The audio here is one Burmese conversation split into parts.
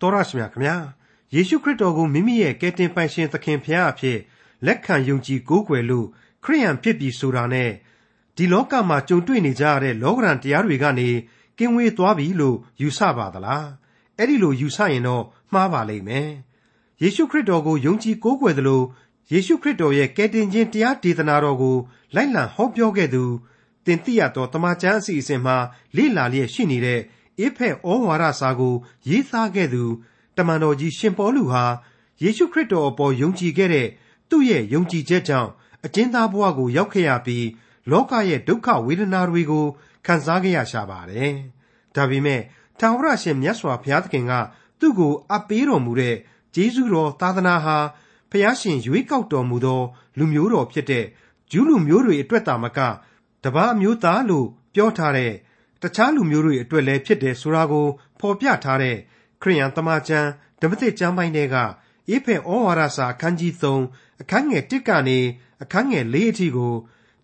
တော်ရရှိမြခင်ဗျာယေရှုခရစ်တော်ကိုမိမိရဲ့ကယ်တင်ပိုင်ရှင်သခင်ဖျားအဖြစ်လက်ခံယုံကြည်ကိုးကွယ်လို့ခရိယန်ဖြစ်ပြီဆိုတာနဲ့ဒီလောကမှာကြုံတွေ့နေကြရတဲ့လောကရန်တရားတွေကနေကင်းဝေးသွားပြီလို့ယူဆပါသလားအဲ့ဒီလိုယူဆရင်တော့မှားပါလိမ့်မယ်ယေရှုခရစ်တော်ကိုယုံကြည်ကိုးကွယ်သလိုယေရှုခရစ်တော်ရဲ့ကယ်တင်ခြင်းတရားဒေသနာတော်ကိုလိုက်လံဟောပြောခဲ့သူတင်တိရတော်တမန်ကျမ်းအစီအစဉ်မှာလေ့လာလျက်ရှိနေတဲ့ အေဖက်ဩဝါဒစာကို ရေးသားခဲ့သူ တမန်တော်ကြီးရှင်ပေါလုဟာယေရှုခရစ်တော်အပေါ်ယုံကြည်ခဲ့တဲ့သူ့ရဲ့ယုံကြည်ချက်ကြောင့်အကျဉ်းသားဘဝကိုရောက်ခဲ့ရပြီးလောကရဲ့ဒုက္ခဝေဒနာတွေကိုခံစားခဲ့ရရှာပါတယ်။ဒါပေမဲ့ထာဝရရှင်မြတ်စွာဘုရားသခင်က သူ့ကိုအပ်ပေးတော်မူတဲ့ဂျေဇုတော်သာသနာဟာဘုရားရှင်ရွေးကောက်တော်မူသော လူမျိုးတော်ဖြစ်တဲ့ဂျူးလူမျိုးတွေအတွက်သာမကတပါးမျိုးသားလို့ပြောထားတဲ့ တခြားလူမျိုးတွေအတွက်လည်းဖြစ်တယ်ဆိုတာကို ဖော်ပြထားတဲ့ ခရိယန်တမန်ကျမ်းဓမ္မသစ်ကျမ်းပိုင်းတွေကအေဖဲဩဝါဒစာအခန်းကြီး3အခန်းငယ်1ကနေအခန်းငယ်4အထိကို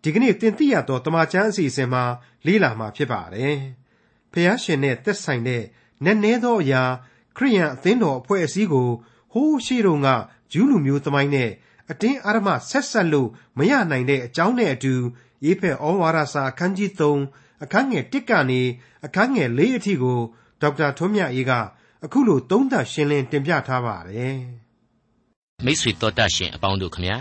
ဒီကနေ့တင်ပြရတော့တမန်ကျမ်းအစီအစဉ်မှာလေ့လာမှာဖြစ်ပါတယ်။ဖះရှင်နဲ့သက်ဆိုင်တဲ့နက်နဲသောအရာခရိယန်အသင်းတော်အဖွဲ့အစည်းကိုဟိုးရှိတုန်းကဂျူးလူမျိုးသမိုင်းနဲ့အတင်းအာရမဆက်ဆက်လို့မရနိုင်တဲ့အကြောင်းနဲ့အတူအေဖဲဩဝါဒစာအခန်းကြီး3 အခန်းငယ်1ကနေအခန်းငယ်4အထိကိုဒေါက်တာထွန်းမြတ်အေးကအခုလိုသုံးသပ်ရှင်းလင်းတင်ပြထားပါတယ်မိတ်ဆွေတော်တတ်ရှင်အပေါင်းတို့ခမညာ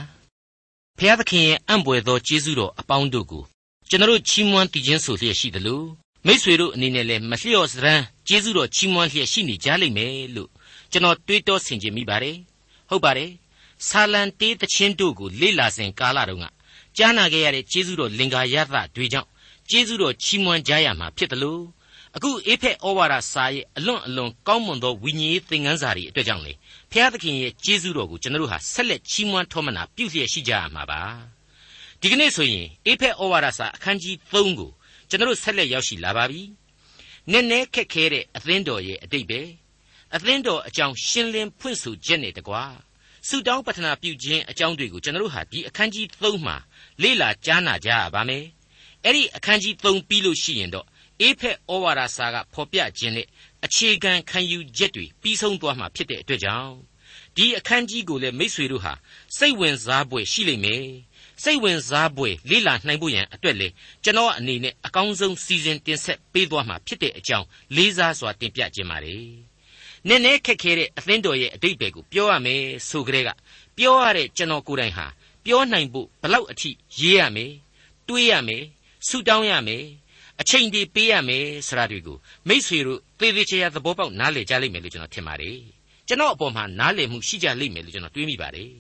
ဖျားသခင်ရဲ့အံ့ပွေသောကျေးဇူးတော်အပေါင်းတို့ကိုကျွန်တော်ချီးမွမ်းတည်ခြင်းဆိုလျက်ရှိသလိုမိษွေတို့အနေနဲ့လည်းမလျော့စရန်ကျေးဇူးတော်ချီးမွမ်းလျက်ရှိနေကြလိမ့်မယ်လို့ကျွန်တော်တွေးတောဆင်ခြင်မိပါတယ်ဟုတ်ပါတယ်ဆာလံတေးတခြင်းတို့ကိုလေ့လာစဉ်ကာလတုန်းကကြားနာခဲ့ရတဲ့ကျေးဇူးတော်လင်္ကာရသတွေကြောင့် ကျေးဇူးတော်ချီးမွမ်းကြရမှာဖြစ်တယ်လို့အခုအေဖက်ဩဝါဒစာရဲ့အလွန်အလွန်ကောင်းမွန်သောဝိညာဉ်ရေးသင်ခန်းစာတွေအတွက်ကြောင့်လေဖျားသခင်ရဲ့ကျေးဇူးတော်ကိုကျွန်တော်တို့ဟာဆက်လက်ချီးမွမ်းထောမနာပြုလျက်ရှိကြရမှာပါဒီကနေ့ဆိုရင်အေဖက်ဩဝါဒစာအခန်းကြီး3ကိုကျွန်တော်တို့ဆက်လက်ရောက်ရှိလာပါပြီနည်းနည်းခက်ခဲတဲ့အသင်းတော်ရဲ့အတိတ်ပဲအသင်းတော်အကြောင်းရှင်းလင်းဖွင့်ဆိုချက်နဲ့တကွာဆုတောင်းပတနာပြုခြင်းအကြောင်းတွေကိုကျွန်တော်တို့ဟာဒီအခန်းကြီး3မှာလေ့လာကြားနာကြရပါမယ် အဲ့ဒီအခန်းကြီး3ပြီးလို့ရှိရင်တော့အေဖက်ဩဝါဒစာကဖော်ပြခြင်းနဲ့အခြေခံခံယူချက်တွေပြီးဆုံးသွားမှာဖြစ်တဲ့အတွက်ကြောင့်ဒီအခန်းကြီးကိုလည်းမိษွေတို့ဟာစိတ်ဝင်စားဖွယ်ရှိလိမ့်မယ်စိတ်ဝင်စားဖွယ်လေ့လာနိုင်ဖို့ရန်အတွက်လေကျွန်တော်အနေနဲ့အကောင်းဆုံးစီစဉ်တင်ဆက်ပေးသွားမှာဖြစ်တဲ့အကြောင်းလေးစားစွာတင်ပြခြင်းပါတယ်နည်းနည်းခက်ခဲတဲ့အသင်းတော်ရဲ့အတိတ်ပဲကိုပြောရမယ်ဆိုကြတဲ့ကပြောရတဲ့ကျွန်တော်ကိုယ်တိုင်ဟာပြောနိုင်ဖို့ဘလောက်အထိရေးရမယ်တွေးရမယ် ဆူတောင်းရမယ်အချိန်တွေပေးရမယ်ဆိုတာတွေကိုမိษွေတို့သေသေးချာချာသဘောပေါက်နားလည်ကြလိမ့်မယ်လို့ကျွန်တော်ထင်ပါတယ်ကျွန်တော်အပေါ်မှာနားလည်မှုရှိကြလိမ့်မယ်လို့ကျွန်တော်တွေးမိပါတယ်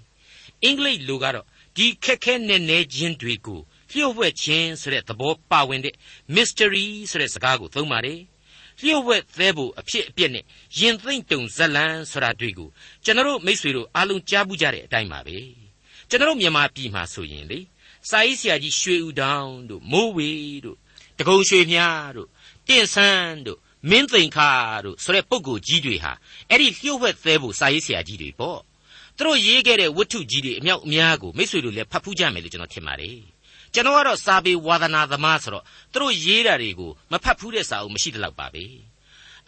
အင်္ဂလိပ်လိုကတော့ဒီခက်ခဲနဲ့နဲခြင်းတွေကိုလျှို့ဝှက်ခြင်းဆိုတဲ့သဘောပါဝင်တဲ့ mystery ဆိုတဲ့စကားကိုသုံးပါတယ်လျှို့ဝှက်သေးဖို့အဖြစ်အပျက်နဲ့ရင်သိမ့်တုံဇလန်းဆိုတာတွေကိုကျွန်တော်မိษွေတို့အားလုံးကြားဘူးကြတဲ့အတိုင်းပါပဲကျွန်တော်မြန်မာပြည်မှာဆိုရင်လေ စာရေးဆရာကြီးရွှေဦးတောင်တို့မိုးဝေတို့တကုံရွှေမြတို့တင့်ဆန်းတို့မင်းသိန်ခါတို့ဆိုတဲ့ပုဂ္ဂိုလ်ကြီးတွေဟာအဲ့ဒီလျှို့ဝှက်သေးဖို့စာရေးဆရာကြီးတွေပေါ့သူတို့ရေးခဲ့တဲ့ဝတ္ထုကြီးတွေအမြောက်အများကိုမိတ်ဆွေတို့လည်းဖတ်ဖူးကြမယ်လို့ကျွန်တော်ထင်ပါတယ်ကျွန်တော်ကတော့စာပေဝါသနာသမားဆိုတော့သူတို့ရေးတာတွေကိုမဖတ်ဖူးတဲ့စာအုပ်မရှိတော့ပါပဲ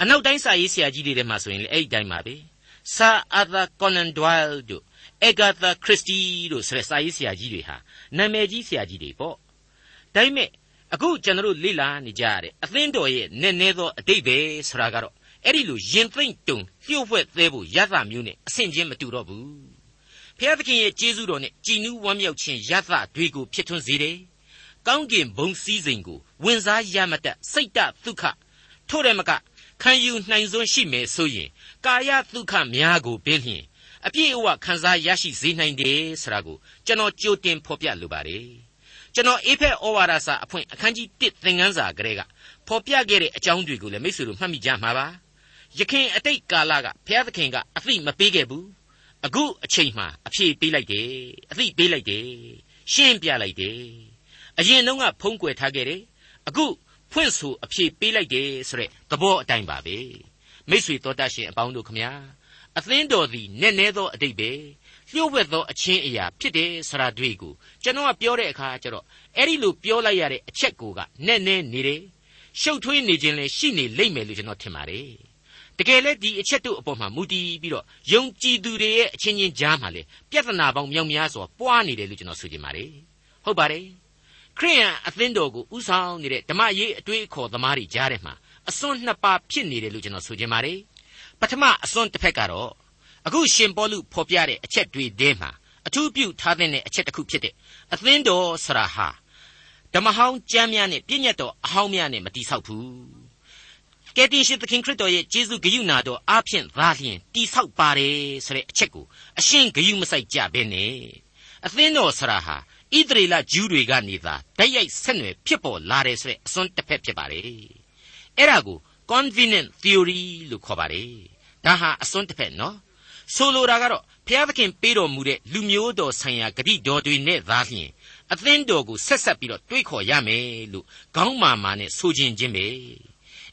အနောက်တိုင်းစာရေးဆရာကြီးတွေထဲမှာဆိုရင်လည်းအဲ့ဒီတိုင်းပါပဲဆာအာသာကွန်နန်ဒွိုင်တို့ အဂါသာခရစ်စတီတို့ဆိုတဲ့စာရေးဆရာကြီးတွေဟာနာမည်ကြီးဆရာကြီးတွေပေါ့ဒါပေမဲ့အခုကျွန်တော်တို့လေ့လာနေကြရတဲ့အသင်းတော်ရဲ့နည်းနည်းသောအတိတ်ပဲဆိုတာကတော့အဲ့ဒီလိုရင်သိမ့်တုံလျှို့ဝှက်သေးဖို့ရသမျိုးနဲ့အဆင့်ချင်းမတူတော့ဘူးဖျားသခင်ရဲ့ကျေးဇူးတော်နဲ့ကြည်နူးဝမ်းမြောက်ခြင်းရသတွေကိုဖြစ်ထွန်းစေတယ်ကောင်းကင်ဘုံစည်းစိမ်ကိုဝင်စားရမတတ်စိတ်တဒုက္ခထို့တယ်မကခံယူနိုင်စွမ်းရှိမယ်ဆိုရင်ကာယဒုက္ခများကိုပင်လျင် အပြည့်အဝခံစားရရှိစေနိုင်တယ်ဆိုတာကိုကျွန်တော်ကြိုတင်ဖော်ပြလိုပါတယ်ကျွန်တော်အေဖက်ဩဝါဒစာအဖွင့်အခန်းကြီး1သင်ခန်းစာကလေးကဖော်ပြခဲ့တဲ့အကြောင်းတွေကိုလည်းမိတ်ဆွေတို့မှတ်မိကြမှာပါယခင်အတိတ်ကာလကဘုရားသခင်ကအသိမပေးခဲ့ဘူးအခုအချိန်မှအဖြေပေးလိုက်တယ်အသိပေးလိုက်တယ်ရှင်းပြလိုက်တယ်အရင်တုန်းကဖုံးကွယ်ထားခဲ့တယ်အခုဖွင့်ဆိုအဖြေပေးလိုက်တယ်ဆိုတဲ့သဘောအတိုင်းပါပဲမိษွေတော်တတ်ရှင်အပေါင်းတို့ခမညာ အသင်းတော်သည်နက်နဲသောအတိတ်ပဲလျှို့ဝှက်သောအချင်းအရာဖြစ်တယ်ဆရာတွေ့ကိုကျွန်တော်ကပြောတဲ့အခါကျတော့အဲ့ဒီလိုပြောလိုက်ရတဲ့အချက်ကိုကနက်နဲနေတယ်ရှုပ်ထွေးနေခြင်းလည်းရှိနေလိမ့်မယ်လို့ကျွန်တော်ထင်ပါတယ်တကယ်လဲဒီအချက်တို့အပေါ်မှာမူတည်ပြီးတော့ယုံကြည်သူတွေရဲ့အချင်းချင်းကြားမှာလေပြဿနာပေါင်းမြောက်များစွာပွားနေတယ်လို့ကျွန်တော်ဆိုချင်ပါတယ်ဟုတ်ပါတယ်ခရိယန်အသင်းတော်ကိုဥဆောင်နေတဲ့ဓမ္မရေးအတွေ့အခေါ်သမားတွေကြားထဲမှာအစွန်းနှစ်ပါးဖြစ်နေတယ်လို့ကျွန်တော်ဆိုချင်ပါတယ် ပထမအစွန်းတစ်ဖက်ကတော့အခုရှင်ပေါလုဖော်ပြတဲ့အချက်တွေထဲမှာအထူးပြုထားတဲ့အချက်တစ်ခုဖြစ်တဲ့အသင်းတော်ဆရာဟာဓမ္မဟောင်းကျမ်းများနဲ့ပြည့်ညတ်တော်အဟောင်းများနဲ့မတိဆောက်ဘူးကယ်တင်ရှင်သခင်ခရစ်တော်ရဲ့ယေရှုဂရုဏာတော်အားဖြင့်သာလျှင်တိဆောက်ပါတယ်ဆိုတဲ့အချက်ကိုအရှင်းဂရုမစိုက်ကြဘဲနဲ့အသင်းတော်ဆရာဟာဣသရေလဂျူးတွေကနေသာတိုက်ရိုက်ဆက်နွယ်ဖြစ်ပေါ်လာတယ်ဆိုတဲ့အစွန်းတစ်ဖက်ဖြစ်ပါတယ်အဲ့ဒါကို convenient theory လို့ခေါ်ပါတယ် ဒါဟာအစွန်းတစ်ဖက်နော်ဆိုလိုတာကတော့ဘုရားသခင်ပေးတော်မူတဲ့လူမျိုးတော်ဆိုင်ရာဂတိတော်တွေနဲ့သာလျှင်အသင်းတော်ကိုဆက်ဆက်ပြီးတော့တွေးခေါ်ရမယ်လို့ခေါင်းမာမာနဲ့ဆိုခြင်းချင်းပဲ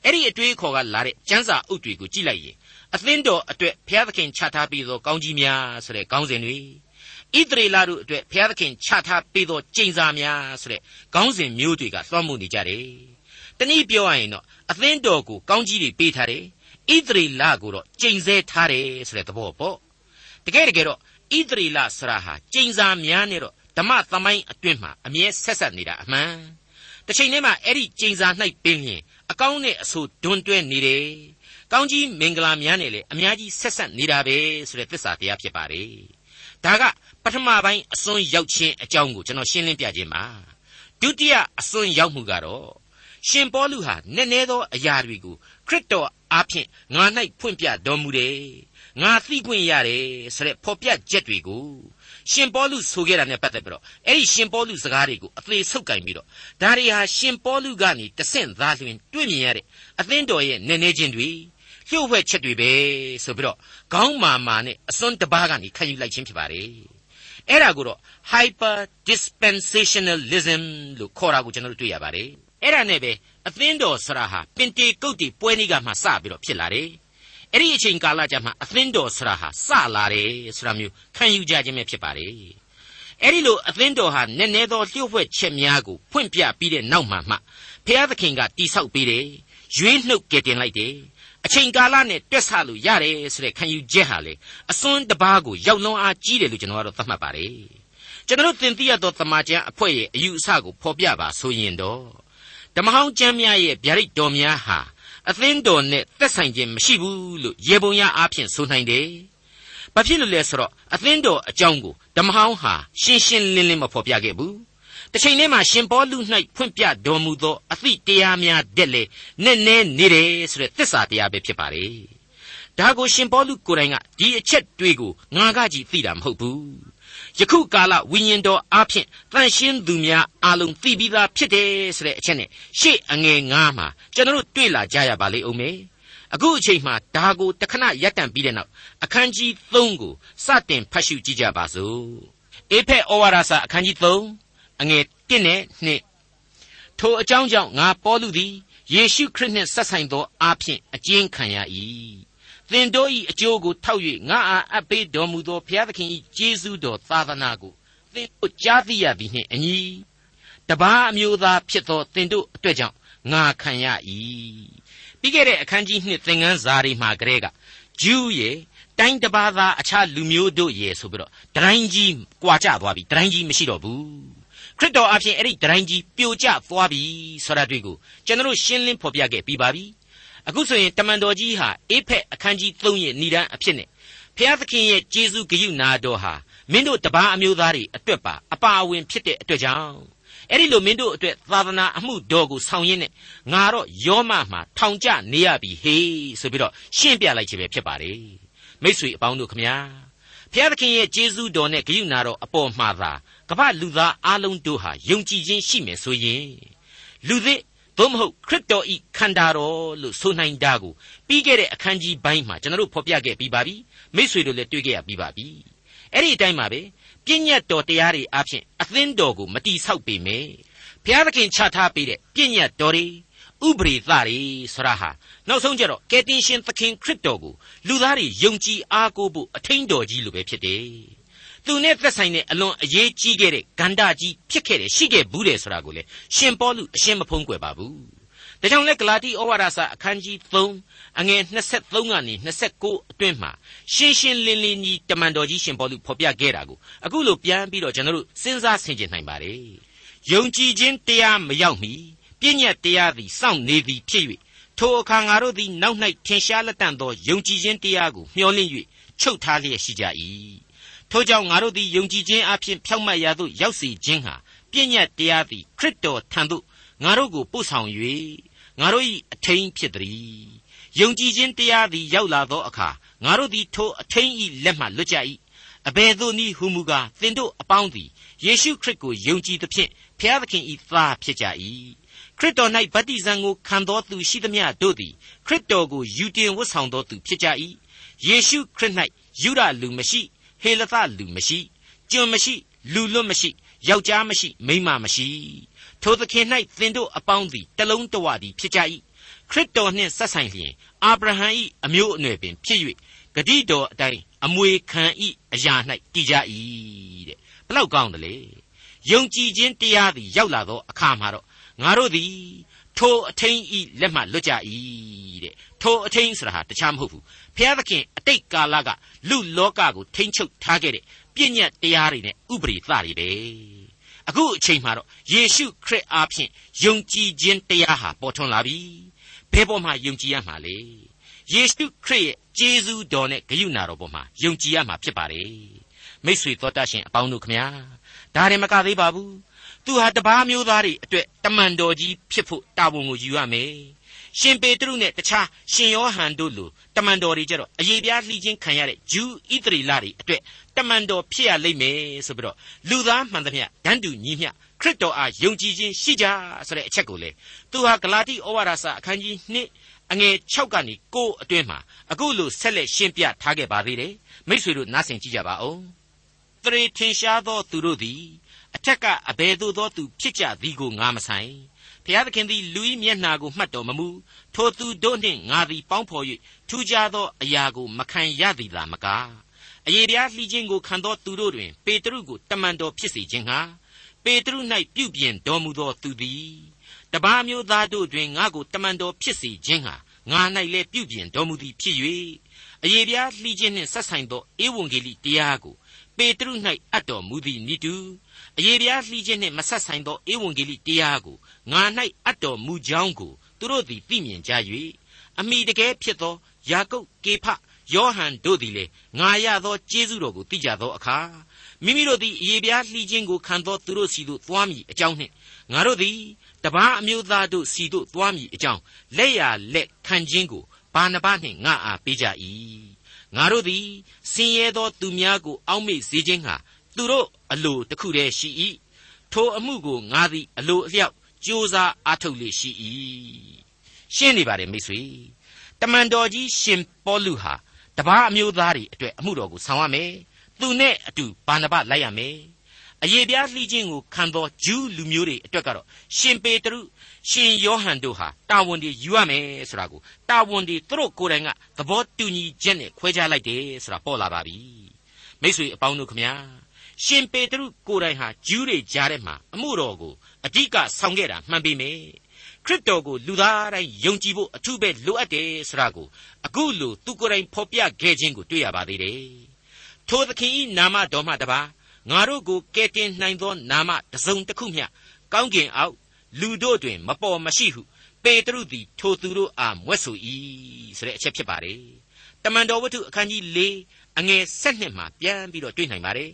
အဲ့ဒီအတွေးခေါ်ကလာတဲ့ကျမ်းစာအုပ်တွေကိုကြည့်လိုက်ရင်အသင်းတော်အတွက်ဘုရားသခင်ချထားပြီးသောကောင်းကြီးများဆိုတဲ့ခေါင်းစဉ်တွေဣသရေလတို့အတွက်ဘုရားသခင်ချထားပေးသောကျင့်စာများဆိုတဲ့ခေါင်းစဉ်မျိုးတွေကလွှမ်းမိုးနေကြတယ်တနည်းပြောရရင်တော့အသင်းတော်ကိုကောင်းကြီးတွေပေးထားတယ် ဣသရေလကိုတော့ကျင့်စေထားတယ်ဆိုတဲ့သဘောပေါ့တကယ်တကယ်တော့ဣသရေလဆရာဟာကျင့်စာများနဲ့တော့ဓမ္မသမိုင်းအတွင်းမှာအမြဲဆက်ဆက်နေတာအမှန်တစ်ချိန်တည်းမှာအဲ့ဒီကျင့်စာ၌ပင်လျင်အကောင်းနဲ့အဆိုးဒွန်းတွဲနေတယ်ကောင်းကြီးမင်္ဂလာများနဲ့လည်းအများကြီးဆက်ဆက်နေတာပဲဆိုတဲ့သစ္စာတရားဖြစ်ပါတယ်ဒါကပထမပိုင်းအစွန်းရောက်ခြင်းအကြောင်းကိုကျွန်တော်ရှင်းလင်းပြခြင်းပါဒုတိယအစွန်းရောက်မှုကတော့ရှင်ပေါလုဟာနည်းနည်းသောအရာတွေကို ခရစ်တော်အားဖြင့်ငါ၌ဖွင့်ပြတော်မူတယ်ငါသိခွင့်ရတယ်ဆိုတဲ့ဖော်ပြချက်တွေကိုရှင်ပေါလုဆိုခဲ့တာနဲ့ပတ်သက်ပြီးတော့အဲ့ဒီရှင်ပေါလုစကားတွေကိုအသေးဆုပ်ကင်ပြီးတော့ဒါတွေဟာရှင်ပေါလုကနေတဆင့်သားလျင်တွေ့မြင်ရတဲ့အသင်းတော်ရဲ့နည်းနည်းချင်းတွေလျှို့ဝှက်ချက်တွေပဲဆိုပြီးတော့ခေါင်းမာမာနဲ့အစွန်းတပားကနေခံယူလိုက်ခြင်းဖြစ်ပါတယ်အဲ့ဒါကိုတော့ hyper dispensationalism လို့ခေါ်တာကိုကျွန်တော်တို့တွေ့ရပါတယ်အဲ့ဒါနဲ့ပဲ အသင်းတော်ဆရာဟာပင်တေကုတ်တီပွဲနေ့ကမှစပြီးတော့ဖြစ်လာတယ်အဲ့ဒီအချိန်ကာလကြမှာအသင်းတော်ဆရာဟာစလာတယ်ဆိုတာမျိုးခံယူကြခြင်းပဲဖြစ်ပါတယ်အဲ့ဒီလိုအသင်းတော်ဟာနည်းနည်းသောလျှို့ဝှက်ချက်များကိုဖွင့်ပြပြီးတဲ့နောက်မှာမှဖျားသခင်ကတိဆောက်ပေးတယ်ရွေးနှုတ်ကယ်တင်လိုက်တယ်အချိန်ကာလနဲ့တွက်ဆလို့ရတယ်ဆိုတဲ့ခံယူချက်ဟာလေအစွန်းတပားကိုရောက်လွန်အားကြီးတယ်လို့ကျွန်တော်ကတော့သတ်မှတ်ပါတယ်ကျွန်တော်သင်သိရသောတမန်ကျမ်းအဖွဲ့ရဲ့အယူအဆကိုဖော်ပြပါဆိုရင်တော့ ဓမ္မဟောင်းကျမ်းများရဲ့ဗျာဒိတ်တော်များဟာအသင်းတော်နဲ့သက်ဆိုင်ခြင်းမရှိဘူးလို့ရေပုံရအားဖြင့်ဆိုနိုင်တယ်။ဘာဖြစ်လို့လဲဆိုတော့အသင်းတော်အကြောင်းကိုဓမ္မဟောင်းဟာရှင်းရှင်းလင်းလင်းမဖော်ပြခဲ့ဘူး။တစ်ချိန်တည်းမှာရှင်ပေါလု၌ဖွင့်ပြတော်မူသောအသည့်တရားများတဲ့လေနဲ့နဲနေတယ်ဆိုတဲ့သစ္စာတရားပဲဖြစ်ပါလေ။ဒါကိုရှင်ပေါလုကိုယ်တိုင်ကဒီအချက်တွေကိုငါကကြည့်သိတာမဟုတ်ဘူး ယခုကာလဝိညာဉ်တော်အားဖြင့်တန်ရှင်းသူများအလုံးသိပြီးသားဖြစ်တယ်ဆိုတဲ့အချက်နဲ့ရှေ့အငယ်ငါးမှာကျွန်တော်တို့တွေ့လာကြရပါလိမ့်ဦးမယ်အခုအချိန်မှာဒါကိုတခဏရပ်တန့်ပြီးတဲ့နောက်အခန်းကြီး3ကိုစတင်ဖတ်ရှုကြည့်ကြပါစို့အေဖက်ဩဝါဒစာအခန်းကြီး3အငယ်1နဲ့2ထိုအကြောင်းကြောင့်ငါပေါလုသည်ယေရှုခရစ်နှင့်ဆက်ဆိုင်သောအားဖြင့်အကျဉ်းခံရ၏ သင်တို့၏အကျိုးကိုထောက်၍ငါအားအပ်ပေးတော်မူသောဘုရားသခင်၏ကျေးဇူးတော်သာသနာကိုသင်တို့ကြားသိရသည်နှင့်အညီတပါးအမျိုးသားဖြစ်သောသင်တို့အတွက်ကြောင့်ငါခံရ၏ပြီးခဲ့တဲ့အခန်းကြီးနှစ်သင်ခန်းစာတွေမှာကလေးကဂျူးရဲ့တိုင်းတပါးသားအခြားလူမျိုးတို့ရဲ့ဆိုပြီးတော့ဒတိုင်းကြီးကွာကျသွားပြီဒတိုင်းကြီးမရှိတော့ဘူးခရစ်တော်အပြင်အဲ့ဒီဒတိုင်းကြီးပြိုကျသွားပြီဆိုတာတွေ့ကိုကျွန်တော်ရှင်းလင်းဖော်ပြခဲ့ပြီးပါပြီ အခုဆိုရင်တမန်တော်ကြီးဟာအေဖက်အခန်းကြီး3ရဲ့ဏိဒန်းအဖြစ်နဲ့ဖျားသခင်ရဲ့ကျေးဇူးဂရုနာတော်ဟာမင်းတို့တပားအမျိုးသားတွေအတွက်ပါအပါအဝင်ဖြစ်တဲ့အတွက်ကြောင့်အဲ့ဒီလိုမင်းတို့အတွက်သာသနာအမှုတော်ကိုဆောင်ရင်းနဲ့ငါတော့ယောမမှာထောင်ကျနေရပြီဟေးဆိုပြီးတော့ရှင်းပြလိုက်ခြင်းပဲဖြစ်ပါတယ်မိတ်ဆွေအပေါင်းတို့ခမညာဖျားသခင်ရဲ့ကျေးဇူးတော်နဲ့ဂရုနာတော်အပေါ်မှာသာကမ္ဘာလူသားအလုံးတို့ဟာယုံကြည်ခြင်းရှိမယ်ဆိုရင်လူသစ် သို့မဟုတ်ခရစ်တော်ဤခန္ဓာတော်လို့ဆိုနိုင်တာကိုပြီးခဲ့တဲ့အခန်းကြီးပိုင်းမှာကျွန်တော်တို့ဖော်ပြခဲ့ပြီးပါပြီမိษွေတို့လည်းတွေ့ခဲ့ရပြီးပါပြီအဲ့ဒီအတိုင်းပါပဲပြည့်ညတ်တော်တရားတွေအပြင်အသင်းတော်ကိုမတီဆောက်ပေမယ့်ဘုရားသခင်ချထားပေးတဲ့ပြည့်ညတ်တော်တွေဥပရိသတွေဆရာဟာနောက်ဆုံးကျတော့ကယ်တင်ရှင်သခင်ခရစ်တော်ကိုလူသားတွေယုံကြည်အားကိုးဖို့အထင်းတော်ကြီးလိုပဲဖြစ်တယ် သူနဲ့သက်ဆိုင်တဲ့အလွန်အရေးကြီးခဲ့တဲ့ဂန္ဓာကြီးဖြစ်ခဲ့တယ်ရှိခဲ့ဘူးတယ်ဆိုတာကိုလေရှင်ပေါလုအရှင်းမဖုံးကွယ်ပါဘူးဒါကြောင့်လဲဂလာတိဩဝါဒစာအခန်းကြီး3အငယ်23ကနေ29အတွင်းမှာရှင်းရှင်းလင်းလင်းကြီးတမန်တော်ကြီးရှင်ပေါလုဖော်ပြခဲ့တာကိုအခုလိုပြန်ပြီးတော့ကျွန်တော်တို့စဉ်းစားဆင်ခြင်နိုင်ပါတယ်။ယုံကြည်ခြင်းတရားမရောက်မီပြည့်ညတ်တရားသည်စောင့်နေသည်ဖြစ်၍ထိုအခါငါတို့သည်နောက်၌ထင်ရှားလက်တန့်သောယုံကြည်ခြင်းတရားကိုမျှော်လင့်၍ချုပ်ထားလျက်ရှိကြ၏။ ထို့ကြောင့်ငါတို့သည်ယုံကြည်ခြင်းအပြင်ဖြောက်မှတ်ရာသို့ရောက်စေခြင်းဟာပြည့်ညတ်တရားသည်ခရစ်တော်ထံသို့ငါတို့ကိုပို့ဆောင်၍ငါတို့၏အထင်းဖြစ်သည်ယုံကြည်ခြင်းတရားသည်ရောက်လာသောအခါငါတို့သည်ထိုအထင်း၏လက်မှလွတ်ကြ၏အဘယ်သို့နည်းဟုမူကားသင်တို့အပေါင်းသည်ယေရှုခရစ်ကိုယုံကြည်သဖြင့်ဖျားသခင်၏သားဖြစ်ကြ၏ခရစ်တော်၌ဗတ္တိဇံကိုခံတော်သူရှိသမျှတို့သည်ခရစ်တော်ကိုယူတင်ဝတ်ဆောင်တော်သူဖြစ်ကြ၏ယေရှုခရစ်၌ယူရလူမရှိ ဟေလသလူမရှိကျွန်မရှိလူလွတ်မရှိယောက်ျားမရှိမိန်းမမရှိထိုသခင်၌သင်တို့အပေါင်းသည်တလုံးတဝသည်ဖြစ်ကြ၏ခရစ်တော်နှင့်ဆက်ဆိုင်လျင်အာဗြဟံ၏အမျိုးအနွယ်ပင်ဖြစ်၍ဂတိတော်အတိုင်းအမွေခံ၏အရာ၌တည်ကြ၏တဲ့ဘလောက်ကောင်းတယ်လေယုံကြည်ခြင်းတရားသည်ရောက်လာသောအခါမှာတော့ငါတို့သည်ထိုအထင်းဤလက်မှလွတ်ကြ၏တဲ့ထိုအထင်းဆိုတာဟာတခြားမဟုတ်ဘူး ဖျားသခင်အတိတ်ကာလကလူလောကကိုထိမ့်ချုပ်ထားခဲ့တဲ့ပြည့်ညတ်တရားတွေနဲ့ဥပရိသတွေပဲအခုအချိန်မှာတော့ယေရှုခရစ်အားဖြင့်ယုံကြည်ခြင်းတရားဟာပေါ်ထွန်းလာပြီဘယ်ပေါ်မှာယုံကြည်ရမှာလဲယေရှုခရစ်ရဲ့ကျေးဇူးတော်နဲ့ဂရုဏာတော်ပေါ်မှာယုံကြည်ရမှာဖြစ်ပါတယ်မိษွေတော်တတ်ရှင်အပေါင်းတို့ခမညာဒါရင်မကသေးပါဘူးသူဟာတပားမျိုးသားတွေအတွက်တမန်တော်ကြီးဖြစ်ဖို့တာဝန်ကိုယူရမယ် ရှင်ပေတရုနဲ့တခြားရှင်ယောဟန်တို့လိုတမန်တော်တွေကြတော့အရေးပြားလှီးခြင်းခံရတဲ့ဂျူးဣသရေလတွေအတွက်တမန်တော်ဖြစ်ရလိမ့်မယ်ဆိုပြီးတော့လူသားမှန်သမျှတန်းတူညီမျှခရစ်တော်အားယုံကြည်ခြင်းရှိကြဆိုတဲ့အချက်ကိုလေသူဟာဂလာတိဩဝါဒစာအခန်းကြီး2အငယ်6ကနေ9အတွင်းမှာအခုလိုဆက်လက်ရှင်းပြထားခဲ့ပါသေးတယ်မိษွေတို့နားဆင်ကြည့်ကြပါဦးတရေထင်ရှားသောသူတို့သည်အထက်ကအဘယ်သို့သောသူဖြစ်ကြသည်ကိုငါမဆိုင် ဖျားသခင်သည်လူ၏မျက်နှာကိုမှတ်တော်မမူထိုသူတို့နှင့်ငါသည်ပေါင်းဖော်၍ထူးခြားသောအရာကိုမခံရသည်သာမကအယေပြားလှီးခြင်းကိုခံသောသူတို့တွင် ပေတရုကိုတမန်တော်ဖြစ်စေခြင်းဟာပေတရု၌ပြုပြင်တော်မူသောသူသည်တပါးမျိုးသားတို့တွင်ငါကိုတမန်တော်ဖြစ်စေခြင်းဟာငါ၌လည်းပြုပြင်တော်မူသည်ဖြစ်၍အယေပြားလှီးခြင်းနှင့်ဆက်ဆိုင်သောဧဝံဂေလိတရားကို ပေတရု၌အပ်တော်မူသည်နိတုအယေပြားလှီးခြင်းနှင့်မဆက်ဆိုင်သောဧဝံဂေလိတရားကိုငါ၌အပ်တော်မူကြောင်းကိုသူတို့သည်သိမြင်ကြ၍အမိတကယ်ဖြစ်သောယာကုပ်ကေဖယောဟန်တို့သည်လည်းငါရသောကျေးဇူးတော်ကိုသိကြသောအခါမိမိတို့သည်အယေပြားလှီးခြင်းကိုခံသောသူတို့စီသို့သွားမည်အကြောင်းနှင့်ငါတို့သည်တပားအမျိုးသားတို့စီသို့သွားမည်အကြောင်းလက်ရလက်ခံခြင်းကိုဘာနဘနှင့်ငါအားပေးကြ၏ ငါတို့သည်ဆင်းရဲသောသူများကို အောက်မေ့စေခြင်းဟာသူတို့အလိုတစ်ခုတည်းရှိ၏ထိုအမှုကိုငါသည်အလိုအလျောက်ကြိုးစားအားထုတ်လေရှိ၏ရှင်းနေပါတယ်မိတ်ဆွေတမန်တော်ကြီးရှင်ပေါလုဟာတပားအမျိုးသားတွေအတွက်အမှုတော်ကိုဆောင်ရမယ်သူနဲ့အတူဘာနဘလိုက်ရမယ် အယေပြားလှီးခြင်းကိုခံသောဂျူးလူမျိုးတွေအတွက်ကတော့ရှင်ပေတရုရှင်ယောဟန်တို့ဟာတာဝန်တွေယူရမယ်ဆိုတာကိုတာဝန်တွေသူတို့ကိုယ်တိုင်ကသဘောတူညီချက်နဲ့ခွဲခြားလိုက်တယ်ဆိုတာပေါ်လာပါပြီမိ쇠အပေါင်းတို့ခမညာရှင်ပေတရုကိုယ်တိုင်ဟာဂျူးတွေကြားထဲမှာအမှုတော်ကိုအဓိကဆောင်ခဲ့တာမှန်ပေမယ့်ခရစ်တော်ကိုလူသားတိုင်းယုံကြည်ဖို့အထူးပဲလိုအပ်တယ်ဆိုတာကိုအခုလိုသူကိုယ်တိုင်ဖော်ပြခဲ့ခြင်းကိုတွေ့ရပါသေးတယ်ထိုသခင်ဤနာမတော်မှတပါ ငါတို့ကိုကယ်တင်နိုင်သောနာမတစ်စုံတစ်ခုမျှကောင်းကင်အောက်လူတို့တွင် မပေါ်မရှိဟုပေတရုသည်ထိုသူတို့အားမွဲ့ဆို၏ဆိုတဲ့အချက်ဖြစ်ပါတယ်တမန်တော်ဝတ္ထုအခန်းကြီး၄အငယ်၁၂မှာပြန်ပြီးတော့တွေ့နိုင်ပါတယ်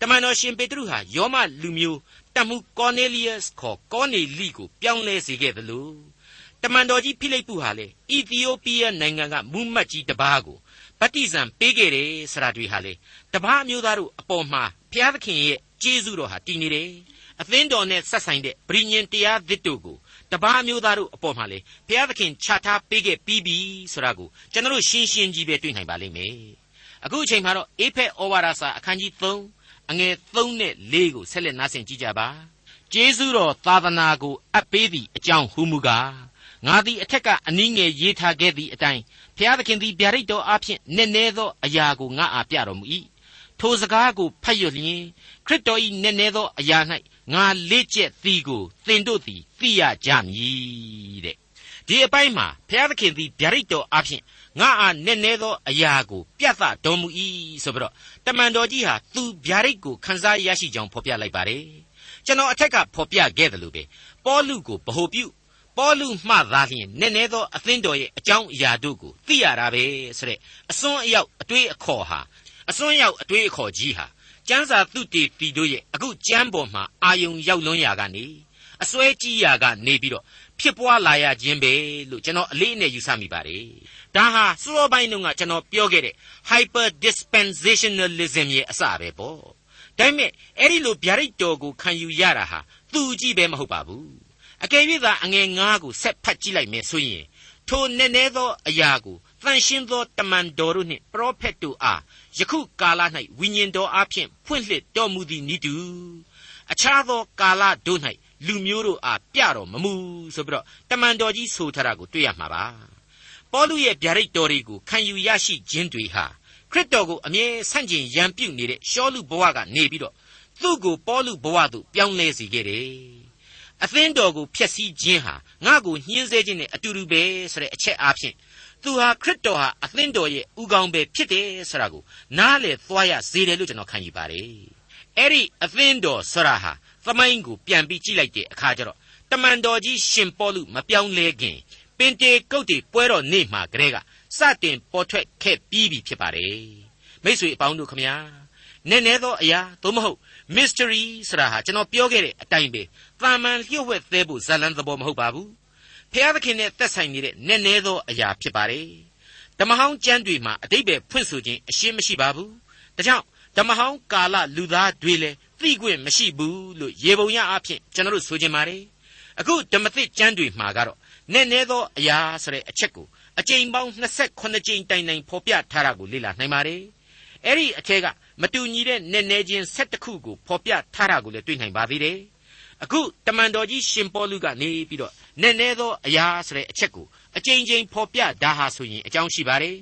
တမန်တော်ရှင်ပေတရုဟာယောမလူမျိုးတမှုကော်နေလီယပ်ခေါ်ကောနေလိကိုပြောင်းလဲစေခဲ့သလိုတမန်တော်ကြီးဖိလိပ္ပုဟာလေအီသီယိုးပီးယားနိုင်ငံကမူမတ်ကြီးတစ်ပါးကိုဗတ္တိဇံပေးခဲ့တယ်ဆိုတာတွေဟာလေတပားအမျိုးသားတို့အပေါ်မှာ ဘုရားသခင်ရဲ့ကျေးဇူးတော်ဟာတည်နေတယ်အသင်းတော်နဲ့ဆက်ဆိုင်တဲ့ဗြိညင်တရားသစ်တို့ကိုတပားအမျိုးသားတို့အပေါ်မှာလေဘုရားသခင်ချထားပေးခဲ့ပြီးပြီဆိုတာကိုကျွန်တော်ရှင်းရှင်းကြီးပဲတွေ့နိုင်ပါလိမ့်မယ်အခုအချိန်မှာတော့အေဖက်ဩဝါဒစာအခန်းကြီး3အငယ်3နဲ့4ကိုဆက်လက်နားဆင်ကြည့်ကြပါကျေးဇူးတော်သာသနာကိုအပ်ပေးသည့်အကြောင်းဟူမူကားငါသည်အထက်ကအနည်းငယ်ရေးထားခဲ့သည့်အတိုင်းဖျားသခင်သည်ဗျာဒိတ်တော်အဖျင်နည်းနည်းသောအရာကိုငါအားပြတော်မူ၏ ထိုစကားကိုဖတ်ရလျင်ခရစ်တော်၏နည်းနည်းသောအရာ၌ငါလေ့ကျက်သည်ကိုသင်တို့သည်သိရကြမည်တဲ့ဒီအပိုင်းမှာဘုရားသခင်သည်ဗျာဒိတ်တော်အဖြစ်ငါအားနည်းနည်းသောအရာကိုပြသတော်မူ၏ဆိုပြီးတော့တမန်တော်ကြီးဟာသူဗျာဒိတ်ကိုခန်းစားရရှိကြောင်းဖော်ပြလိုက်ပါတယ်ကျွန်တော်အထက်ကဖော်ပြခဲ့တယ်လို့ပဲပေါလုကိုဗဟိုပြုပေါလုမှသာလျှင်နည်းနည်းသောအသင်းတော်ရဲ့အကြောင်းအရာတို့ကိုသိရတာပဲဆိုတဲ့အစွန်းအရောက်အတွေးအခေါ်ဟာ အစွန်းရောက်အတွေးအခေါ်ကြီးဟာကျမ်းစာသူတေတီတို့ရဲ့အခုကျမ်းပေါ်မှာအာယုံရောက်လွန်းရာကနေအစွဲကြီးရာကနေပြီးတော့ဖြစ်ပွားလာရခြင်းပဲလို့ကျွန်တော်အလေးအနက်ယူဆမိပါတယ်။ဒါဟာစောပိုင်းတုန်းကကျွန်တော်ပြောခဲ့တဲ့ hyper dispensationalism ရဲ့အစပဲပေါ့။ဒါပေမဲ့အဲ့ဒီလိုဗျာဒိတ်တော်ကိုခံယူရတာဟာသူကြည့်ပဲမဟုတ်ပါဘူး။အကယ်၍သာအငယ်ငါးကိုဆက်ဖတ်ကြည့်လိုက်မယ်ဆိုရင်ထိုနည်းနည်းသောအရာကို တန်ရှင်းသောတမန်တော်တို့နှင့်ပရောဖက်တို့အားယခုကာလ၌ဝိညာဉ်တော်အဖျင်ဖွင့်လှစ်တော်မူသည်နိတူအခြားသောကာလတို့၌လူမျိုးတို့အားပြတော်မမူဆိုပြီးတော့တမန်တော်ကြီးဆိုထားတာကိုတွေ့ရမှာပါပေါလုရဲ့ဗျာဒိတ်တော်တွေကိုခံယူရရှိခြင်းတွေဟာခရစ်တော်ကိုအမြဲဆန့်ကျင်ရန်ပြုတ်နေတဲ့ရှောလူဘဝကနေပြီးတော့သူ့ကိုပေါလုဘဝသို့ပြောင်းလဲစေခဲ့တယ်အသင်းတော်ကိုဖျက်ဆီးခြင်းဟာငါ့ကိုညှင်းဆဲခြင်းနဲ့အတူတူပဲဆိုတဲ့အချက်အားဖြင့် သူဟာခရစ်တော်ဟာအသင်းတော်ရဲ့ဥကောင်းပဲဖြစ်တယ်ဆိုတာကိုနားလေသွားရစေတယ်လို့ကျွန်တော်ခံယူပါတယ်အဲ့ဒီအသင်းတော်ဆိုတာဟာသမိုင်းကိုပြန်ပြီးကြည့်လိုက်တဲ့အခါကျတော့တမန်တော်ကြီးရှင်ပေါလုမပြောင်းလဲခင်ပင်တေကုတ်တီပွဲတော်နေ့မှာကလေးကစတင်ပေါ်ထွက်ခဲ့ပြီးပြီဖြစ်ပါတယ်မိတ်ဆွေအပေါင်းတို့ခမညာနည်းနည်းသောအရာသို့မဟုတ် mystery ဆိုတာဟာကျွန်တော်ပြောခဲ့တဲ့အတိုင်းပဲတာမန်လျှို့ဝှက်သေးဖို့ဇာလန်းသဘောမဟုတ်ပါဘူး ဖျားသခင်နဲ့သက်ဆိုင်နေတဲ့နည်းနည်းသောအရာဖြစ်ပါတယ်ဓမ္မဟောင်းကျမ်းတွေမှာအတိတ်ပဲဖွင့်ဆိုခြင်းအရှင်းမရှိပါဘူးဒါကြောင့်ဓမ္မဟောင်းကာလလူသားတွေလည်းသိခွင့်မရှိဘူးလို့ရေပုံရအဖြစ်ကျွန်တော်တို့ဆိုချင်ပါတယ်အခုဓမ္မသစ်ကျမ်းတွေမှာကတော့နည်းနည်းသောအရာဆိုတဲ့အချက်ကိုအကြိမ်ပေါင်း28ကြိမ်တိုင်တိုင်ဖော်ပြထားတာကိုလေ့လာနိုင်ပါတယ်အဲ့ဒီအထက်ကမတူညီတဲ့နည်းနည်းချင်း7ခုကိုဖော်ပြထားတာကိုလည်းတွေ့နိုင်ပါသေးတယ် အခုတမန်တော်ကြီးရှင်ပေါလုကနေပြီးတော့နည်းနည်းသောအရာဆိုတဲ့အချက်ကိုအကြိမ်ကြိမ်ဖော်ပြတာဟာဆိုရင်အကြောင်းရှိပါတယ်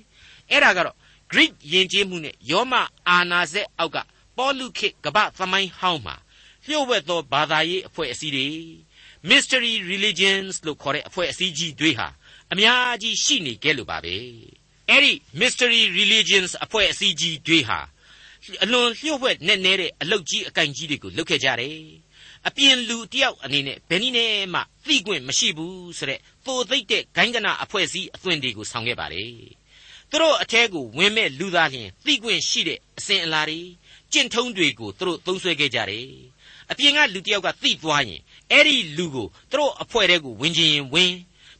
အဲ့ဒါကတော့ Greek ယဉ်ကျေးမှုနဲ့ယောမအာနာဇက်အောက်ကပေါလုခေတ်ကပ္ပသမိုင်းဟောင်းမှာလျှို့ဝှက်သောဘာသာရေးအဖွဲ့အစည်းတွေ mystery religions လို့ခေါ်တဲ့အဖွဲ့အစည်းကြီးတွေဟာအများကြီးရှိနေကြလို့ပါပဲအဲ့ဒီ mystery religions အဖွဲ့အစည်းကြီးတွေဟာအလွန်လျှို့ဝှက်နဲ့နဲတဲ့အလုတ်ကြီးအကန့်ကြီးတွေကိုလုပ်ခဲ့ကြတယ် အပြင်လူတယောက်အနေနဲ့ဘယ်နည်းနဲ့မှသိခွင့်မရှိဘူးဆိုတဲ့သိုသိမ့်တဲ့ဂိုင်းကနအဖွဲ့အစည်းအသွင်တွေကိုဆောင်ခဲ့ပါလေသူတို့အထဲကိုဝင်မဲ့လူသားချင်းသိခွင့်ရှိတဲ့အစဉ်အလာတွေကျင့်ထုံးတွေကိုသူတို့သုံးဆွဲခဲ့ကြတယ်အပြင်ကလူတယောက်ကသိသွားရင်အဲ့ဒီလူကိုသူတို့အဖွဲ့တဲကိုဝင်ခြင်းရင်ဝင်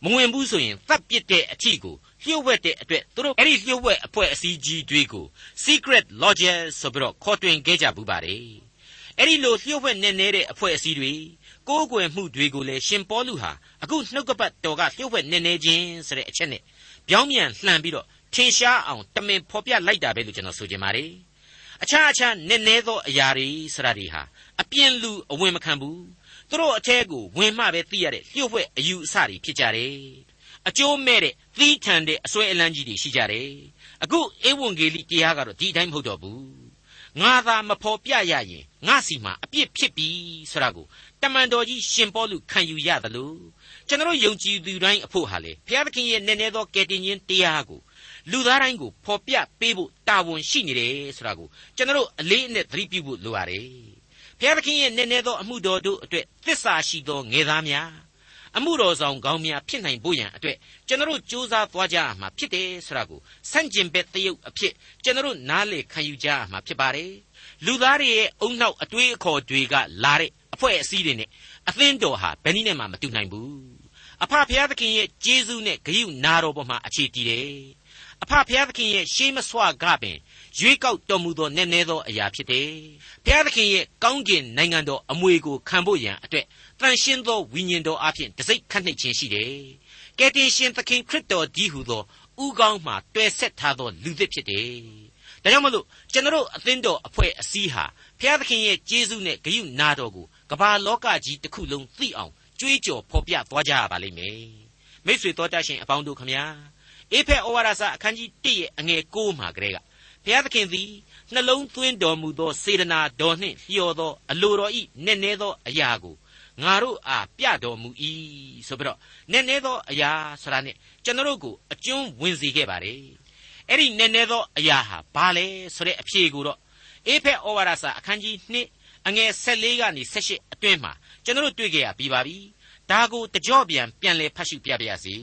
မဝင်ဘူးဆိုရင်သတ်ပစ်တဲ့အထီကိုလျှို့ဝှက်တဲ့အတွက်သူတို့အဲ့ဒီလျှို့ဝှက်အဖွဲ့အစည်းကြီးတွေကို secret lodges ဆိုပြီးတော့ခေါ်တွင်ခဲ့ကြဘူးပါတယ် အဲ့ဒီလိုလျှို့ဝှက်နေနေတဲ့အဖွဲ့အစည်းတွေကိုးကွယ်မှုတွေကိုလည်းရှင်ပေါလုဟာအခုနှုတ်ကပတ်တော်ကလျှို့ဝှက်နေနေခြင်းဆိုတဲ့အချက်နဲ့ပြောင်းပြန်လှန်ပြီးတော့ထင်ရှားအောင်တမင်ဖော်ပြလိုက်တာပဲလို့ကျွန်တော်ဆိုချင်ပါတယ်အခြားအခြားနည်းနည်းသောအရာတွေစရာတွေဟာအပြင်းလူအဝင်မခံဘူးသူတို့အထဲကိုဝင်မှပဲသိရတဲ့လျှို့ဝှက်အယူအဆတွေဖြစ်ကြတယ်အကျိုးမဲ့တဲ့သီးထန်တဲ့အစွဲအလန်းကြီးတွေရှိကြတယ်အခုဧဝံဂေလိတရားကတော့ဒီအတိုင်းမဟုတ်တော့ဘူး ငါသာမဖော်ပြရရင်ငါစီမှာအပြစ်ဖြစ်ပြီဆိုတာကိုတမန်တော်ကြီးရှင်ပေါလုခံယူရသလိုကျွန်တော်ယုံကြည်သူတိုင်းအဖို့ဟာလေဘုရားသခင်ရဲ့နည်းနည်းသောကယ်တင်ခြင်းတရားကိုလူသားတိုင်းကိုဖော်ပြပေးဖို့တာဝန်ရှိနေတယ်ဆိုတာကိုကျွန်တော်အလေးအနက်သတိပြုဖို့လိုရတယ်ဘုရားသခင်ရဲ့နည်းနည်းသောအမှုတော်တို့အတွက်သစ္စာရှိသောငယ်သားများ အမှုတော်ဆောင်ကောင်းများဖြစ်နိုင်ဖို့ရန်အတွက်ကျွန်တော်ကြိုးစားသွားကြရမှာဖြစ်တယ်ဆိုတာကိုစန့်ကျင်ဘက်တရုပ်အဖြစ်ကျွန်တော်နားလေခံယူကြရမှာဖြစ်ပါတယ်လူသားတွေရဲ့အုံနောက်အတွေးအခေါ်တွေကလာတဲ့အဖွဲ့အစည်းတွေနဲ့အသင်းတော်ဟာဘယ်နည်းနဲ့မှမတူနိုင်ဘူးအဖဖျားသခင်ရဲ့ကျေးဇူးနဲ့ဂရုနာတော်ပေါ်မှာအခြေတည်တယ်အဖဖျားသခင်ရဲ့ရှေးမဆွကပင်ရွေးကောက်တော်မူသောနည်းနည်းသောအရာဖြစ်တယ်။ဘုရားသခင်ရဲ့ကောင်းကင်နိုင်ငံတော်အမွေကိုခံဖို့ရန်အတွက် တန်ရှင်းသောဝိညာဉ်တော်အဖြစ်တစိ့ခတ်နှိပ်ခြင်းရှိတယ်။ကယ်တင်ရှင်သခင်ခရစ်တော်ဒီဟုသောဥကောင်းမှတွယ်ဆက်ထားသောလူသစ်ဖြစ်တယ်။ဒါကြောင့်မလို့ကျွန်တော်အသင်းတော်အဖွဲ့အစည်းဟာဘုရားသခင်ရဲ့ကျေးဇူးနဲ့ဂရုနာတော်ကိုကမ္ဘာလောကကြီးတစ်ခုလုံးသိအောင်ကြွေးကြော်ဖော်ပြသွားကြရပါလိမ့်မယ်။မိတ်ဆွေတော်တတ်ရှင်အပေါင်းတို့ခမညာအေဖက်ဩဝါဒစာအခန်းကြီး1ရဲ့အငယ်6မှာကလေးကဘုရားသခင်သည်နှလုံးသွင်းတော်မူသောစေတနာတော်နှင့်လျော်သောအလိုတော်ဤနည်းနည်းသောအရာကို ငငါတို့အားပြတော်မူ၏ဆိုပြီးတော့နည်းနည်းသောအရာဆိုတာနဲ့ကျွန်တော်တို့ကိုအကျွန်းဝင်စေခဲ့ပါတယ်အဲ့ဒီနည်းနည်းသောအရာဟာဘာလဲဆိုတဲ့အဖြေကိုတော့အေဖက်ဩဝါဒစာအခန်းကြီး2အငယ်14ကနေ18အတွင်းမှာကျွန်တော်တို့တွေ့ကြရပြီးပါပြီဒါကိုတကြော့ပြန်ပြန်လည်ဖတ်ရှုပြပါရစေ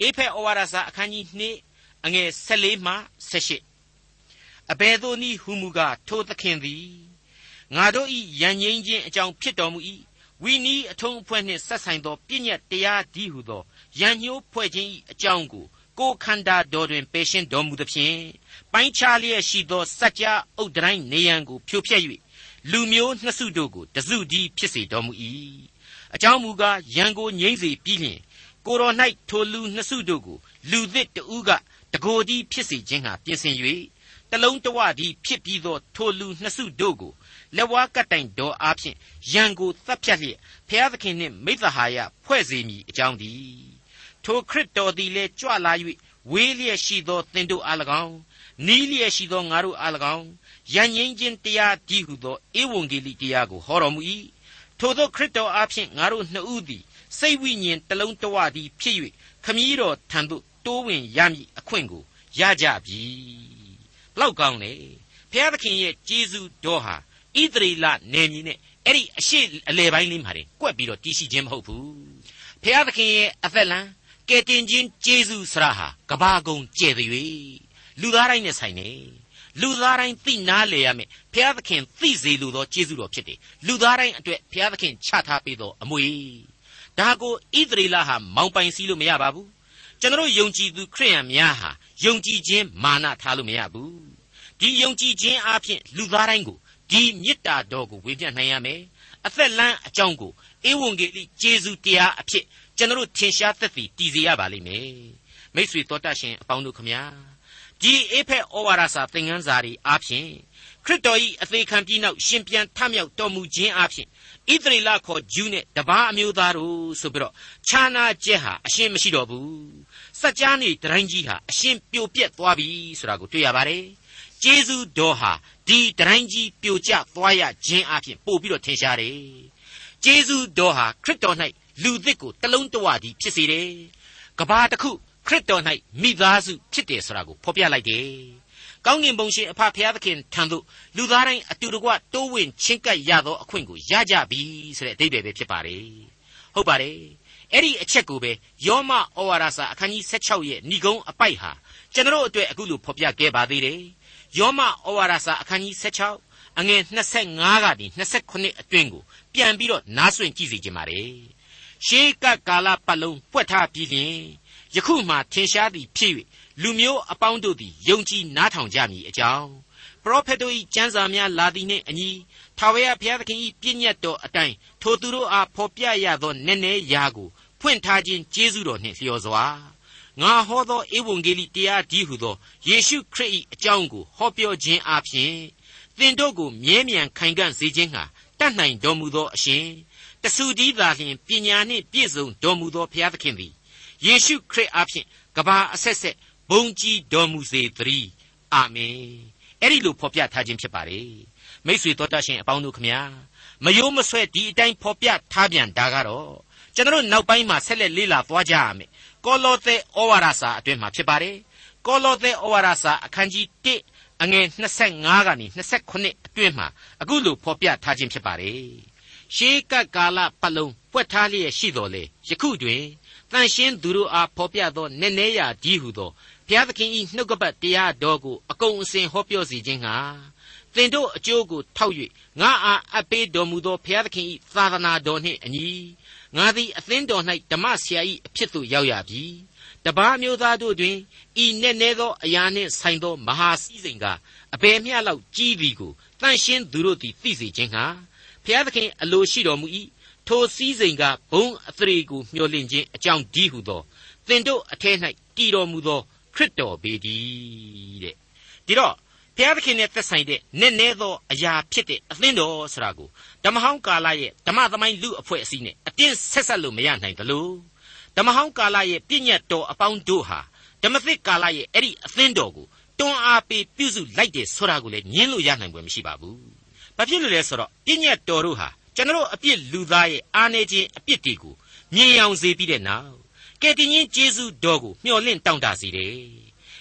အေဖက်ဩဝါဒစာအခန်းကြီး2အငယ်14မှ18အဘယ်သို့နည်းဟူမူကားထိုသခင်သည်ငါတို့ဤယဉ်ငိမ့်ခြင်းအကြောင်းဖြစ်တော်မူ၏ ဝီနီးအထုံးအဖွဲ့နှင့်ဆက်ဆိုင်သောပြည့်ညတ်တရားဒီဟုသောယဉ်ညိုးဖွဲ့ခြင်း၏အကြောင်းကိုကိုခန္ဓာတော်တွင်ပယ်ရှင်းတော်မူသဖြင့်ပိုင်းခြားလျက်ရှိသောစัจ जा အုတ်တိုင်းနေရန်ကိုဖြိုဖျက်၍လူမျိုးနှစ်စုတို့ကိုတစုတည်းဖြစ်စေတော်မူ၏အကြောင်းမူကားရန်ကိုငြိမ့်စေပြီးလျှင်ကိုတော်၌ထိုလူနှစ်စုတို့ကိုလူသစ်တဦးကတကိုယ်တည်းဖြစ်စေခြင်းဟာပြင်ဆင်၍တလုံးတဝတည်းဖြစ်ပြီးသောထိုလူနှစ်စုတို့ကို လက်ဝါးကတိုင်တော်အားဖြင့်ရန်ကိုသတ်ဖြတ်လျက်ဖျားသခင်နှင့်မိသဟာယဖွဲ့စေမည်အကြောင်းဒီထိုခရစ်တော်သည်လည်းကြွလာ၍ဝေးလျက်ရှိသောသင်တို့အား၎င်းနီးလျက်ရှိသောငါတို့အား၎င်းယဉ်ငင်းခြင်းတရားဒီဟုသောဧဝံဂေလိတရားကိုဟောတော်မူ၏ထိုသောခရစ်တော်အားဖြင့်ငါတို့နှစ်ဦးသည်စိတ်ဝိညာဉ်တလုံးတဝသည်ဖြစ်၍ခမည်းတော်ထံသို့တိုးဝင်ရမည်အခွင့်ကိုရကြပြီဘလောက်ကောင်းလဲဘုရားသခင်ရဲ့ကျေးဇူးတော်ဟာ ဣသရေလနယ်မြေနဲ့အဲ့ဒီအရှိအလေပိုင်းလေးမှာတင်ကွက်ပြီးတော့တည်ရှိခြင်းမဟုတ်ဘူးဖျားသခင်ရဲ့အသက်လံကယ်တင်ခြင်းကျေးဇူးဆရာဟာကဘာကုံကျဲ့သွေလူသားတိုင်းနဲ့ဆိုင်နေလူသားတိုင်းသိနာလေရမယ်ဖျားသခင်သိစေလိုသောကျေးဇူးတော်ဖြစ်တယ်လူသားတိုင်းအတွက်ဖျားသခင်ချထားပေးသောအမွေဒါကိုဣသရေလဟာမောင်ပိုင်စီးလို့မရပါဘူးကျွန်တော်ယုံကြည်သူခရိယန်များဟာယုံကြည်ခြင်းမာနထားလို့မရဘူးဒီယုံကြည်ခြင်းအပြင်လူသားတိုင်းကို ဒီမေတ္တာတော်ကိုဝေမျှနိုင်ရမယ်အသက်လန်းအကြောင်းကိုဧဝံဂေလိကျေးဇူးတရားအဖြစ်ကျွန်တော်ထင်ရှားသက်သေတည်စေရပါလိမ့်မယ်မိษွေတော်တတ်ရှင်အပေါင်းတို့ခမညာဒီအေဖက်ဩဝါဒစာသင်ခန်းစာတွေအားဖြင့်ခရစ်တော်၏အသေးခံပြီးနောက်ရှင်ပြန်ထမြောက်တော်မူခြင်းအပြင်ဣသရေလခေါ်ဂျူးနဲ့တပားအမျိုးသားတို့ဆိုပြီးတော့ခြားနာချက်ဟာအရှင်းမရှိတော့ဘူးစัจ जा နေတိုင်းကြီးဟာအရှင်းပြိုပြက်သွားပြီဆိုတာကိုတွေ့ရပါတယ် ကျေးဇူးတော်ဟာဒီတိုင်းကြီးပြိုကျသွားရခြင်းအပြင်ပို့ပြီးတော့ထင်ရှားတယ်ကျေးဇူးတော်ဟာခရစ်တော်၌လူသစ်ကိုတလုံးတဝတည်းဖြစ်စေတယ်ကဘာတစ်ခုခရစ်တော်၌မိသားစုဖြစ်တယ်ဆိုတာကိုဖော်ပြလိုက်တယ်ကောင်းကင်ဘုံရှင်အဖဖျားသခင်ထံသို့လူသားတိုင်းအတူတကွတိုးဝင်ချင်းကပ်ရသောအခွင့်ကိုရကြပြီဆိုတဲ့အဓိပ္ပာယ်ပဲဖြစ်ပါတယ်ဟုတ်ပါတယ်အဲ့ဒီအချက်ကိုပဲယောမဩဝါဒစာအခန်းကြီး16ရဲ့ဏိဂုံးအပိုက်ဟာကျွန်တော်တို့အတွက်အခုလိုဖော်ပြခဲ့ပါသေးတယ် ယောမဩဝါဒစာအခန်းကြီး16အငယ်25ကနေ29အတွင်းကိုပြန်ပြီးတော့နားဆွင့်ကြည့်စီခြင်းပါတယ်ရှေးကကာလပတ်လုံးပွက်ထားပြီးလျင်ယခုမှထင်ရှားသည်ဖြစ်၍လူမျိုးအပေါင်းတို့သည်ယုံကြည်နားထောင်ကြမည်အကြောင်းပရောဖက်တို့၏ကျမ်းစာများလာသည်နှင့်အညီထာဝရဘုရားသခင်၏ပြည့်ညတ်တော်အတိုင်းထိုသူတို့အားဖော်ပြရသောနည်းနည်းရာကိုဖွင့်ထားခြင်းကျေးဇူးတော်နှင့်လျော်စွာ ငါဟောသောဧဝံဂေလိတရားဒီဟုသောယေရှုခရစ်၏အကြောင်းကိုဟောပြောခြင်းအပြင်သင်တို့ကိုမြဲမြံခိုင်ခံ့စေခြင်းဟာတတ်နိုင်တော်မူသောအရှင်တဆူတည်းသာလျှင်ပညာနှင့်ပြည့်စုံတော်မူသောဘုရားသခင်သည်ယေရှုခရစ်အပြင်ကဘာအဆက်ဆက်ဘုံကြီးတော်မူစေသတည်းအာမင်အဲ့ဒီလိုဖော်ပြထားခြင်းဖြစ်ပါတယ်မိษွေတော်တတ်ရှင်အပေါင်းတို့ခမညာမယိုးမဆွဲဒီအတိုင်းဖော်ပြထားပြန်တာကတော့ကျွန်တော်နောက်ပိုင်းမှာဆက်လက်လေ့လာသွားကြရမယ် ကောလောသဲဩဝါဒစာအတွင်းမှာဖြစ်ပါတယ်ကောလောသဲဩဝါဒစာအခန်းကြီး1အငယ်25ကနေ29အတွင်းမှာအခုလိုဖော်ပြထားခြင်းဖြစ်ပါတယ်ရှေးကပ်ကာလပတ်လုံးပွက်ထားလျက်ရှိတော်လေယခုတွင်တန်ရှင်းသူတို့အားဖော်ပြသောနည်းနည်းရာကြီးဟုသောဘုရားသခင်၏နှုတ်ကပတ်တရားတော်ကိုအကုန်အစင်ဟောပြောစီခြင်းဟာသင်တို့အကျိုးကိုထောက်၍ငါအားအပ်ပေးတော်မူသောဘုရားသခင်၏သာသနာတော်နှင့်အညီ ငါသည်အသင်းတော်၌ဓမ္မဆရာ၏အဖြစ်သို့ရောက်ရပြီတပားမျိုးသားတို့တွင်ဤနက်နဲသောအရာနှင့်ဆိုင်သောမဟာစည်းစိမ်ကအဘယ်မျှလောက်ကြီးသည်ကိုတန်ရှင်းသူတို့သည်သိစေခြင်းဟာဘုရားသခင်အလိုရှိတော်မူ၏ထိုစည်းစိမ်ကဘုံအသရေကိုမျှော်လင့်ခြင်းအကြောင်းဒီဟုသောသင်တို့အထက်၌တည်တော်မူသောခရစ်တော်ပေတည်းတဲ့ဒီတော့ ဘုရားသခင်နဲ့သက်ဆိုင်တဲ့နက်နဲသောအရာဖြစ်တဲ့အသင်းတော်ဆိုတာကိုဓမ္မဟောင်းကာလရဲ့ဓမ္မသမိုင်းလူအဖွဲ့အစည်းနဲ့အတင်းဆက်ဆက်လို့မရနိုင်သလိုဓမ္မဟောင်းကာလရဲ့ပြည့်ညတ်တော်အပေါင်းတို့ဟာဓမ္မသစ်ကာလရဲ့အဲ့ဒီအသင်းတော်ကိုတွန်းအားပေးပြုစုလိုက်တယ်ဆိုတာကိုလည်းညင်းလို့ရနိုင်ပွဲမရှိပါဘူး။ဘာဖြစ်လို့လဲဆိုတော့ပြည့်ညတ်တော်တို့ဟာကျွန်တော်အပြစ်လူသားရဲ့အားနေခြင်းအပြစ်တွေကိုမြင်အောင်စေပြီးတဲ့နောက်ကယ်တင်ရှင်ယေရှုတော်ကိုမျှော်လင့်တောင့်တစေတယ်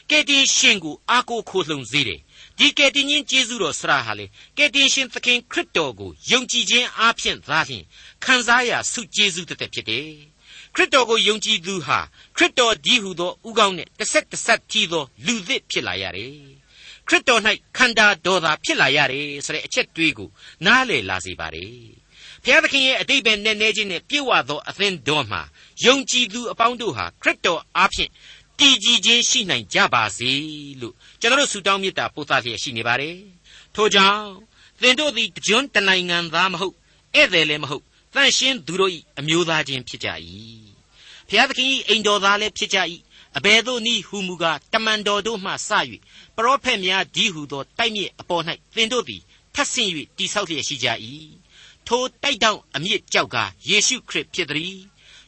ကယ်တင်ရှင်ကိုအားကိုးခိုလှုံစေတယ် ဒီကယ်တင်ရှင်ယေရှုတော်ဆရာဟာလေကယ်တင်ရှင်သခင်ခရစ်တော်ကိုယုံကြည်ခြင်းအားဖြင့်သာလျှင်ခံစားရဆုကျေးဇူးတသက်ဖြစ်တယ်ခရစ်တော်ကိုယုံကြည်သူဟာခရစ်တော်ဒီဟုသောဥကောင်းနဲ့တစ်ဆက်တစ်ဆက်ကြီးသောလူသစ်ဖြစ်လာရတယ်ခရစ်တော်၌ခန္ဓာတော်သာဖြစ်လာရတယ်ဆိုတဲ့အချက်တွေးကိုနားလည်လာစေပါ रे ဘုရားသခင်ရဲ့အတိတ်ပဲနဲ့နေခြင်းနဲ့ပြည့်ဝသောအသင်းတော်မှာယုံကြည်သူအပေါင်းတို့ဟာခရစ်တော်အားဖြင့် တည်ကြည်ခြင်းရှိနိုင်ကြပါစေလို့ကျွန်တော်တို့ဆုတောင်းမေတ္တာပို့သလျက်ရှိနေပါတယ်ထို့ကြောင့်သင်တို့သည်တကြွတနိုင်ငံသားမဟုတ်ဧည့်သည်လည်းမဟုတ်တန်ရှင်းသူတို့၏အမျိုးသားချင်းဖြစ်ကြ၏ဘုရားသခင်၏အိမ်တော်သားလည်းဖြစ်ကြ၏အဘယ်သို့နည်းဟူမူကားတမန်တော်တို့မှစ၍ပရောဖက်များဒီဟုသောတိုက်မြစ်အပေါ်၌သင်တို့သည်ထပ်ဆင့်၍တိဆောက်လျက်ရှိကြ၏ထိုတိုက်တောင်အမြင့်ကြောက်ကယေရှုခရစ်ဖြစ်သည်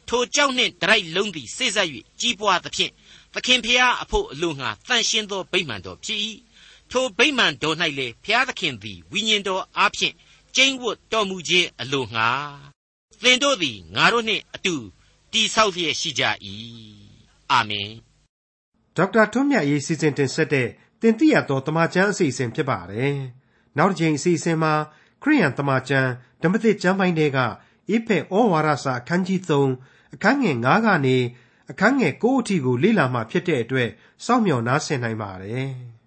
ထိုကြောက်နှင့်ဒရိုက်လုံးသည်စိတ်ဆက်၍ကြီးပွားသဖြင့် သခင်ဖျားအဖို့အလို့ငှာတန်ရှင်းသောဗိမာန်တော်ဖြစ်၏ထိုဗိမာန်တော်၌လေဖျားသခင်သည်ဝိညာဉ်တော်အားဖြင့်ကျိန်းဝတ်တော်မူခြင်းအလို့ငှာသင်တို့သည်ငါတို့နှင့်အတူတည်ဆောက်လျက်ရှိကြ၏အာမင်ဒေါက်တာထွန်းမြတ်ရေးစီစဉ်တင်ဆက်တဲ့တင်ပြတော်တမချန်းအစီအစဉ်ဖြစ်ပါတယ်နောက်တစ်ချိန်အစီအစဉ်မှာခရိယန်တမချန်းဓမ္မသစ်ကျမ်းပိုင်းတွေကအိဖက်ဩဝါဒစာအခန်းကြီး3အခန်းငယ်9ကနေ အခန်းငယ်9အထိကိုလေ့လာမှဖြစ်တဲ့အတွက်စောင့်မျှော်နားဆင်နိုင်ပါတယ်။